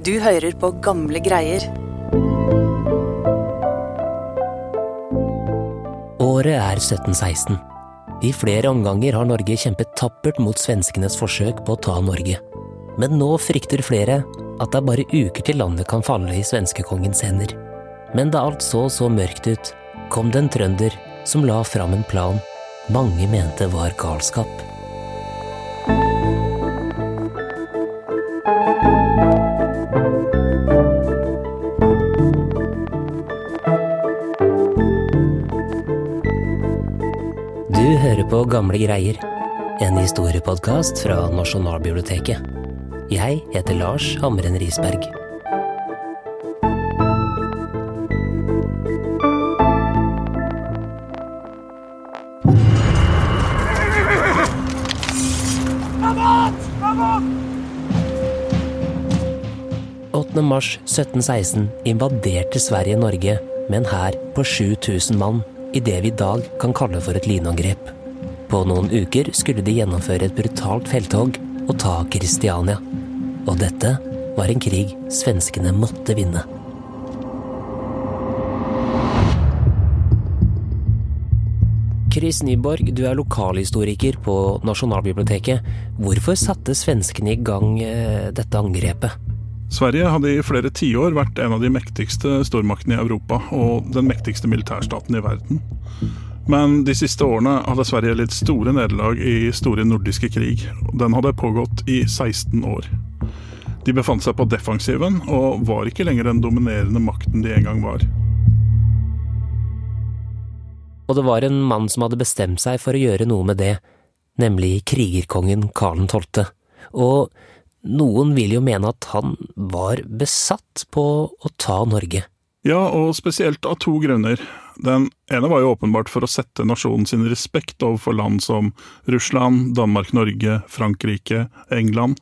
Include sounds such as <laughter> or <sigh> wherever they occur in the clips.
Du hører på gamle greier. Året er 1716. I flere omganger har Norge kjempet tappert mot svenskenes forsøk på å ta Norge. Men nå frykter flere at det er bare uker til landet kan falle i svenskekongens hender. Men da alt så så mørkt ut, kom det en trønder som la fram en plan mange mente var galskap. Gamle greier, en historiepodkast fra Nasjonalbiblioteket. Jeg heter Lars Hamren Risberg. mars 1716 invaderte Sverige Norge med en hær på 7000 mann i det vi i dag kan kalle for et lynangrep. På noen uker skulle de gjennomføre et brutalt felttog og ta Kristiania. Og dette var en krig svenskene måtte vinne. Chris Nyborg, du er lokalhistoriker på Nasjonalbiblioteket. Hvorfor satte svenskene i gang eh, dette angrepet? Sverige hadde i flere tiår vært en av de mektigste stormaktene i Europa, og den mektigste militærstaten i verden. Men de siste årene hadde Sverige litt store nederlag i store nordiske krig. Den hadde pågått i 16 år. De befant seg på defensiven, og var ikke lenger den dominerende makten de en gang var. Og det var en mann som hadde bestemt seg for å gjøre noe med det, nemlig krigerkongen Karl 12. Og noen vil jo mene at han var besatt på å ta Norge. Ja, og spesielt av to grunner. Den ene var jo åpenbart for å sette nasjonen sin respekt overfor land som Russland, Danmark-Norge, Frankrike, England.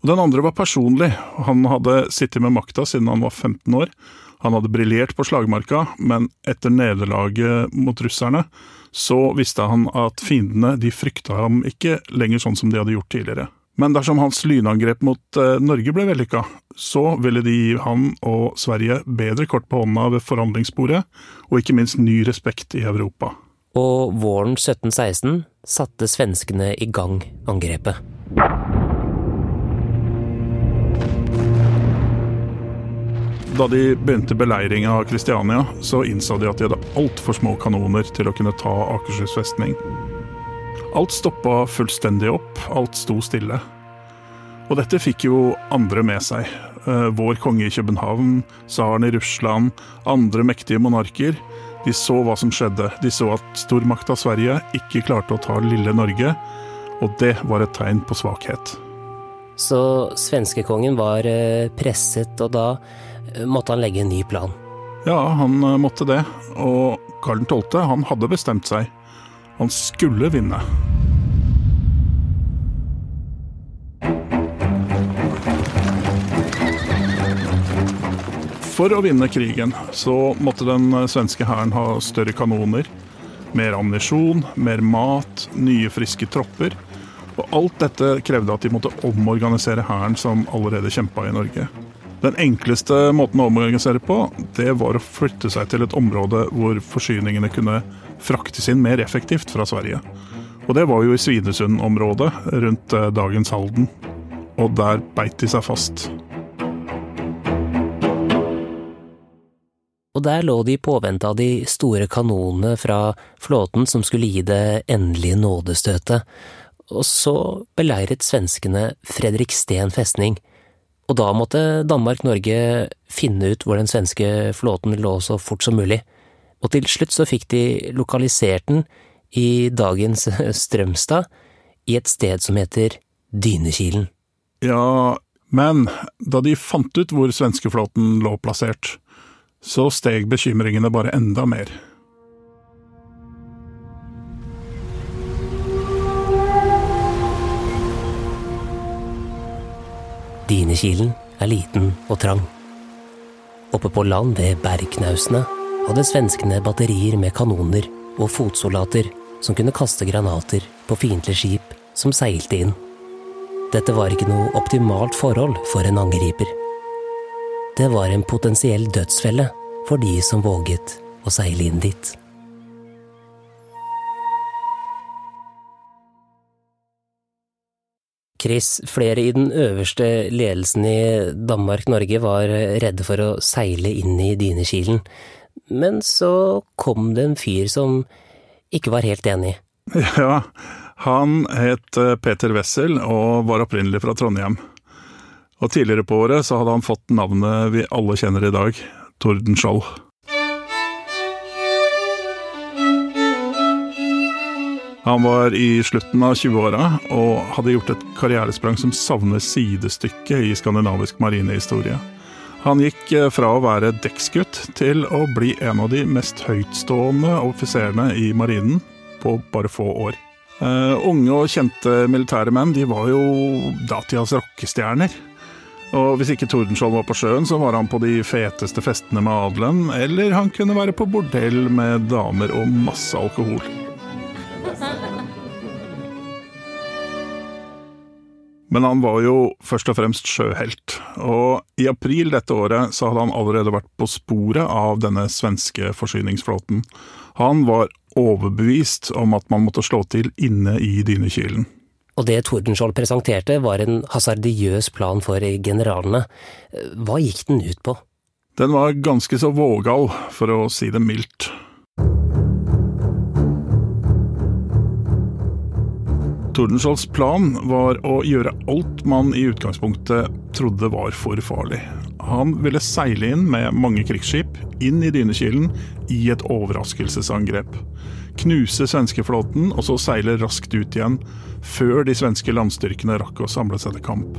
Og Den andre var personlig. Han hadde sittet med makta siden han var 15 år. Han hadde briljert på slagmarka, men etter nederlaget mot russerne, så visste han at fiendene de frykta ham ikke lenger sånn som de hadde gjort tidligere. Men dersom hans lynangrep mot eh, Norge ble vellykka, så ville de gi han og Sverige bedre kort på hånda ved forhandlingsbordet, og ikke minst ny respekt i Europa. Og våren 1716 satte svenskene i gang angrepet. Da de begynte beleiringa av Kristiania, så innså de at de hadde altfor små kanoner til å kunne ta Akershus festning. Alt stoppa fullstendig opp, alt sto stille. Og dette fikk jo andre med seg. Eh, vår konge i København, tsaren i Russland, andre mektige monarker. De så hva som skjedde. De så at stormakta Sverige ikke klarte å ta lille Norge, og det var et tegn på svakhet. Så svenskekongen var eh, presset, og da eh, måtte han legge en ny plan? Ja, han måtte det. Og Karl 12. han hadde bestemt seg. Han skulle vinne. For å vinne krigen så måtte den svenske hæren ha større kanoner, mer ammunisjon, mer mat, nye, friske tropper. Og alt dette krevde at de måtte omorganisere hæren som allerede kjempa i Norge. Den enkleste måten å omorganisere på, det var å flytte seg til et område hvor forsyningene kunne fraktes inn mer effektivt fra Sverige. Og det var jo i Svinesund-området rundt eh, dagens Halden. Og der beit de seg fast. Og der lå de i påvente av de store kanonene fra flåten som skulle gi det endelige nådestøtet. Og så beleiret svenskene Fredriksten festning og da måtte Danmark-Norge finne ut hvor den svenske flåten lå så fort som mulig. Og til slutt så fikk de lokalisert den i dagens <laughs> Strømstad, i et sted som heter Dynekilen. Ja, men da de fant ut hvor svenskeflåten lå plassert, så steg bekymringene bare enda mer. Dynekilen er liten og trang. Oppe på land ved bergknausene hadde svenskene batterier med kanoner og fotsoldater som kunne kaste granater på fiendtlige skip som seilte inn. Dette var ikke noe optimalt forhold for en angriper, det var en potensiell dødsfelle for de som våget å seile inn dit. Chris, flere i den øverste ledelsen i Danmark-Norge var redde for å seile inn i Dynekilen, men så kom det en fyr som ikke var helt enig. Ja, han het eh, Peter Wessel og var opprinnelig fra Trondheim. Og tidligere på året så hadde han fått navnet vi alle kjenner i dag, Tordenskjold. Han var i slutten av 20-åra og hadde gjort et karrieresprang som savner sidestykke i skandinavisk marinehistorie. Han gikk eh, fra å være dekksgutt til å bli en av de mest høytstående offiserene i marinen på bare få år. Uh, unge og kjente militære menn de var jo datidas rockestjerner. Og hvis ikke Tordenskjold var på sjøen, så var han på de feteste festene med adelen, eller han kunne være på bordell med damer og masse alkohol. Men han var jo først og fremst sjøhelt, og i april dette året så hadde han allerede vært på sporet av denne svenske forsyningsflåten. Han var overbevist om at man måtte slå til inne i Dynekilen. Og det Tordenskjold presenterte var en hasardiøs plan for generalene. Hva gikk den ut på? Den var ganske så vågal, for å si det mildt. Tordenskiolds plan var å gjøre alt man i utgangspunktet trodde var for farlig. Han ville seile inn med mange krigsskip inn i Dynekilen i et overraskelsesangrep. Knuse svenskeflåten og så seile raskt ut igjen, før de svenske landstyrkene rakk å samle seg til kamp.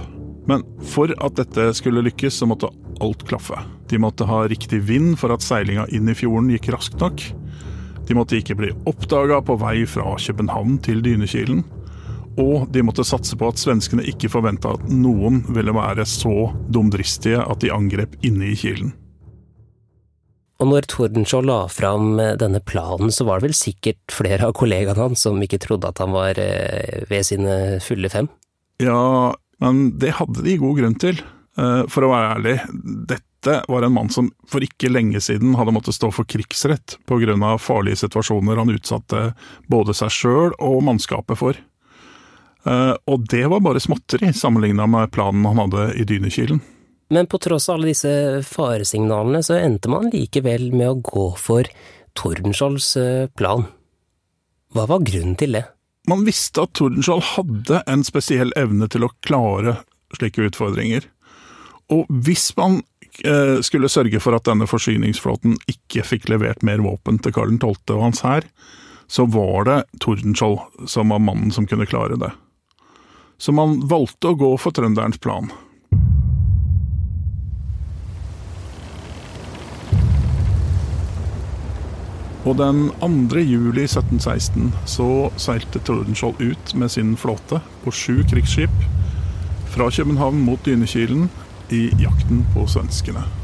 Men for at dette skulle lykkes, så måtte alt klaffe. De måtte ha riktig vind for at seilinga inn i fjorden gikk raskt nok. De måtte ikke bli oppdaga på vei fra København til Dynekilen. Og de måtte satse på at svenskene ikke forventa at noen ville være så dumdristige at de angrep inne i kilen. Og når Tordenskjold la fram eh, denne planen, så var det vel sikkert flere av kollegaene hans som ikke trodde at han var eh, ved sine fulle fem? Ja, men det hadde de god grunn til. Eh, for å være ærlig, dette var en mann som for ikke lenge siden hadde måttet stå for krigsrett pga. farlige situasjoner han utsatte både seg sjøl og mannskapet for. Eh, og det var bare småtteri sammenligna med planen han hadde i Dynekilen. Men på tross av alle disse faresignalene, så endte man likevel med å gå for Tordenskiolds eh, plan. Hva var grunnen til det? Man visste at Tordenskjold hadde en spesiell evne til å klare slike utfordringer. Og hvis man eh, skulle sørge for at denne forsyningsflåten ikke fikk levert mer våpen til Karl 12. og hans hær, så var det Tordenskjold som var mannen som kunne klare det så man valgte å gå for trønderens plan. Og den 2. juli 1716 så seilte Tordenskjold ut med sin flåte på sju krigsskip fra København mot Dynekilen i jakten på svenskene.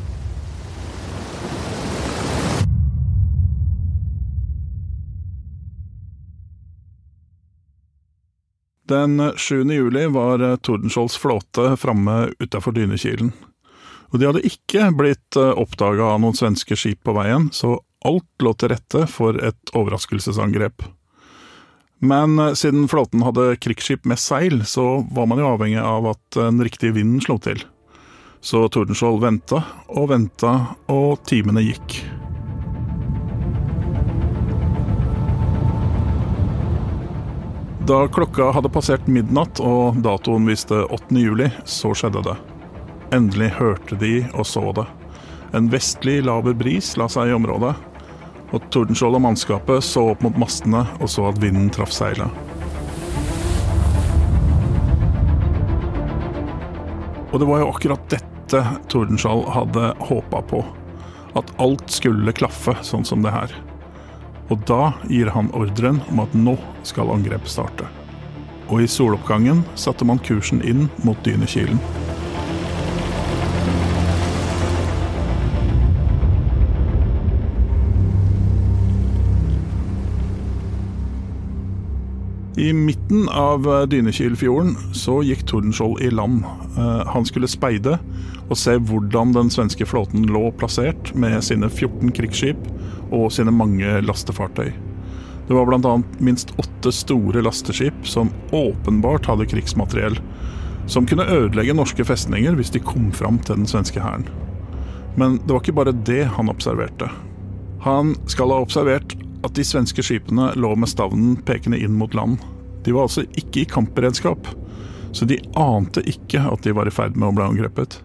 Den 7. juli var eh, Tordenskiolds flåte framme utafor Dynekilen. Og de hadde ikke blitt eh, oppdaga av noen svenske skip på veien, så alt lå til rette for et overraskelsesangrep. Men eh, siden flåten hadde krigsskip med seil, så var man jo avhengig av at den riktige vinden slo til. Så Tordenskiold venta og venta, og timene gikk. Da klokka hadde passert midnatt og datoen viste 8. juli, så skjedde det. Endelig hørte de og så det. En vestlig, laber bris la seg i området, og Tordenskjold og mannskapet så opp mot mastene og så at vinden traff seilet. Og det var jo akkurat dette Tordenskjold hadde håpa på. At alt skulle klaffe sånn som det her. Og da gir han ordren om at nå skal angrepet starte. Og i soloppgangen satte man kursen inn mot Dynekilen. I midten av eh, Dynekilfjorden så gikk Tordenskjold i land. Eh, han skulle speide og se hvordan den svenske flåten lå plassert med sine 14 krigsskip og sine mange lastefartøy. Det var bl.a. minst åtte store lasteskip som åpenbart hadde krigsmateriell, som kunne ødelegge norske festninger hvis de kom fram til den svenske hæren. Men det var ikke bare det han observerte. Han skal ha observert at de svenske skipene lå med stavnen pekende inn mot land. De var altså ikke i kampberedskap, så de ante ikke at de var i ferd med å bli angrepet.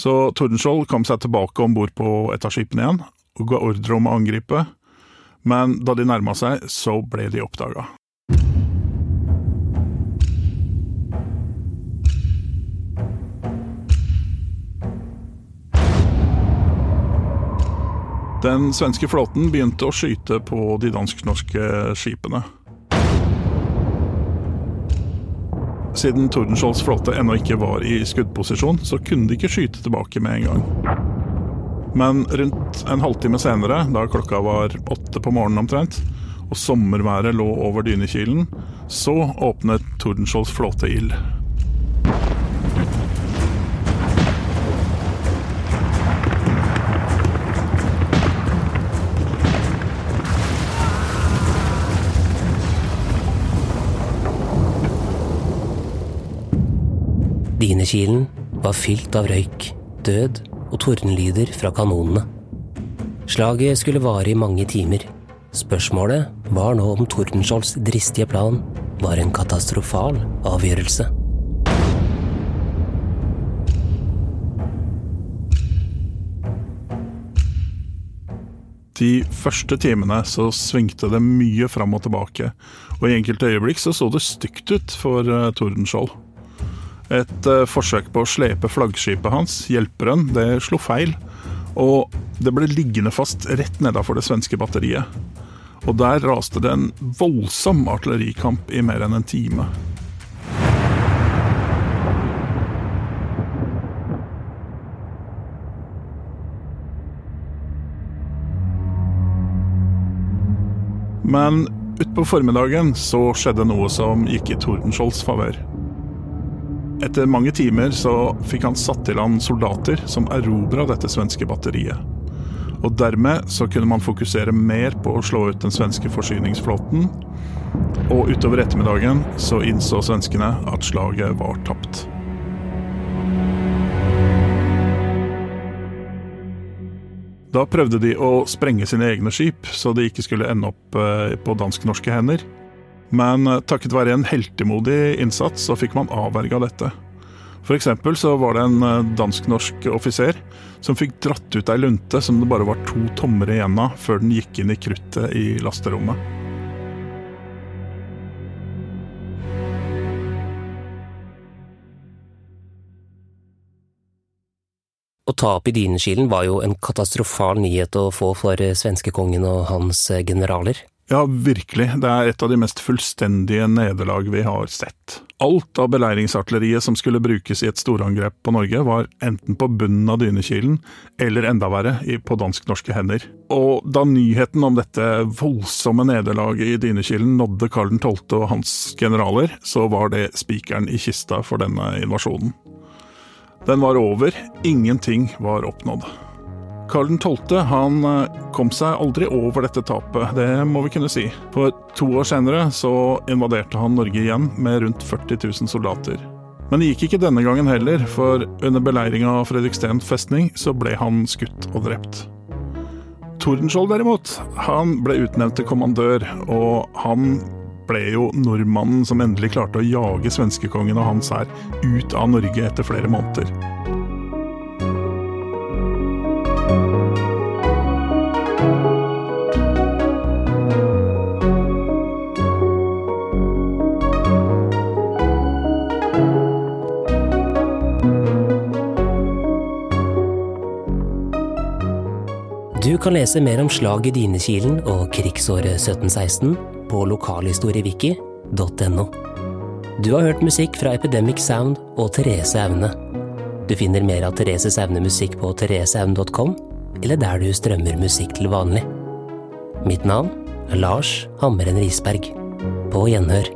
Så Tordenskjold kom seg tilbake om bord på et av skipene igjen og ga ordre om å angripe, men da de nærma seg, så ble de oppdaga. Den svenske flåten begynte å skyte på de dansk-norske skipene. Siden Tordenskiolds flåte ennå ikke var i skuddposisjon, så kunne de ikke skyte tilbake med en gang. Men rundt en halvtime senere, da klokka var åtte på morgenen omtrent, og sommerværet lå over Dynekilen, så åpnet Tordenskiolds flåte ild. Dynekilen var fylt av røyk, død og tordenlyder fra kanonene. Slaget skulle vare i mange timer. Spørsmålet var nå om Tordenskiolds dristige plan var en katastrofal avgjørelse. De første timene så svingte det mye fram og tilbake, og i enkelte øyeblikk så så det stygt ut for uh, Tordenskjold. Et uh, forsøk på å slepe flaggskipet hans, Hjelperen, det slo feil, og det ble liggende fast rett nedafor det svenske batteriet. Og der raste det en voldsom artillerikamp i mer enn en time. Men utpå formiddagen så skjedde noe som gikk i Tordenskiolds favør. Etter mange timer så fikk han satt til land soldater som erobra dette svenske batteriet. Og dermed så kunne man fokusere mer på å slå ut den svenske forsyningsflåten. Og utover ettermiddagen så innså svenskene at slaget var tapt. Da prøvde de å sprenge sine egne skip, så de ikke skulle ende opp eh, på dansk-norske hender. Men eh, takket være en heltemodig innsats så fikk man avverga dette. Eksempel så var det en eh, dansk-norsk offiser som fikk dratt ut ei lunte som det bare var to tommer igjen av før den gikk inn i kruttet i lasterommet. Å ta opp i Dynekilen var jo en katastrofal nyhet å få for svenskekongen og hans generaler. Ja, virkelig. Det er et av de mest fullstendige nederlag vi har sett. Alt av beleiringsartilleriet som skulle brukes i et storangrep på Norge, var enten på bunnen av Dynekilen, eller enda verre, på dansk-norske hender. Og da nyheten om dette voldsomme nederlaget i Dynekilen nådde Karl 12. og hans generaler, så var det spikeren i kista for denne invasjonen. Den var over, ingenting var oppnådd. Karl 12. han eh, kom seg aldri over dette tapet, det må vi kunne si. For to år senere så invaderte han Norge igjen med rundt 40 000 soldater. Men det gikk ikke denne gangen heller, for under beleiringa av Fredriksten festning så ble han skutt og drept. Tordenskjold derimot, han ble utnevnt til kommandør, og han ble jo nordmannen som endelig klarte å jage svenskekongen og hans hær ut av Norge etter flere måneder. Du kan lese mer om slaget i og krigsåret 1716 på lokalhistoriewiki.no. Du har hørt musikk fra Epidemic Sound og Therese Aune. Du finner mer av Therese Aune musikk på thereseaune.com, eller der du strømmer musikk til vanlig. Mitt navn er Lars Hammeren Risberg. På gjenhør.